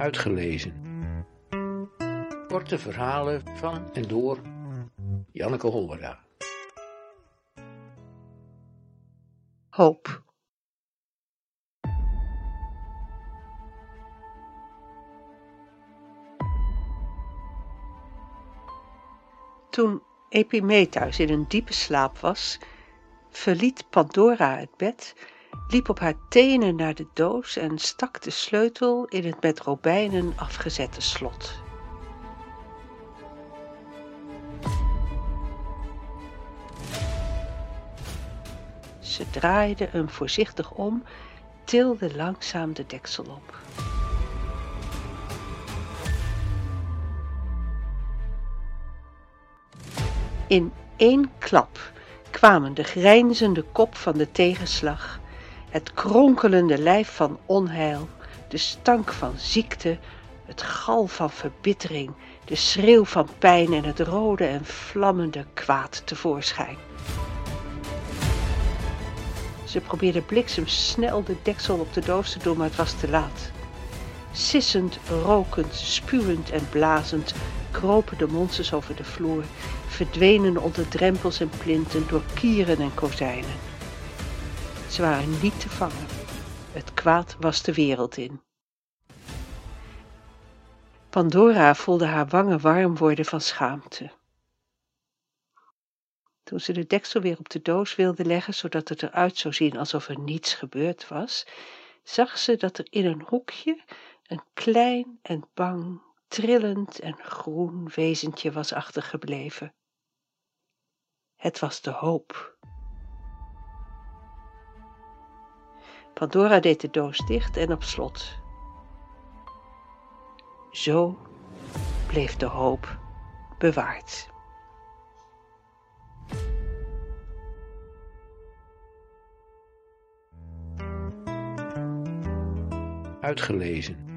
Uitgelezen. Korte verhalen van en door Janneke Hollera. Hoop. Toen Epimetheus in een diepe slaap was, verliet Pandora het bed, liep op haar tenen naar de doos en stak de sleutel in het met robijnen afgezette slot. Ze draaide hem voorzichtig om, tilde langzaam de deksel op. In één klap kwamen de grijnzende kop van de tegenslag, het kronkelende lijf van onheil, de stank van ziekte, het gal van verbittering, de schreeuw van pijn en het rode en vlammende kwaad tevoorschijn. Ze probeerde bliksemsnel de deksel op de doos te doen, maar het was te laat. Sissend, rokend, spuwend en blazend kropen de monsters over de vloer, verdwenen onder drempels en plinten door kieren en kozijnen. Ze waren niet te vangen. Het kwaad was de wereld in. Pandora voelde haar wangen warm worden van schaamte. Toen ze de deksel weer op de doos wilde leggen, zodat het eruit zou zien alsof er niets gebeurd was, zag ze dat er in een hoekje een klein en bang, trillend en groen wezentje was achtergebleven. Het was de hoop. Pandora deed de doos dicht en op slot. Zo bleef de hoop bewaard. Uitgelezen.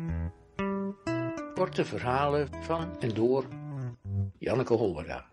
Korte verhalen van en door Janneke Hollera.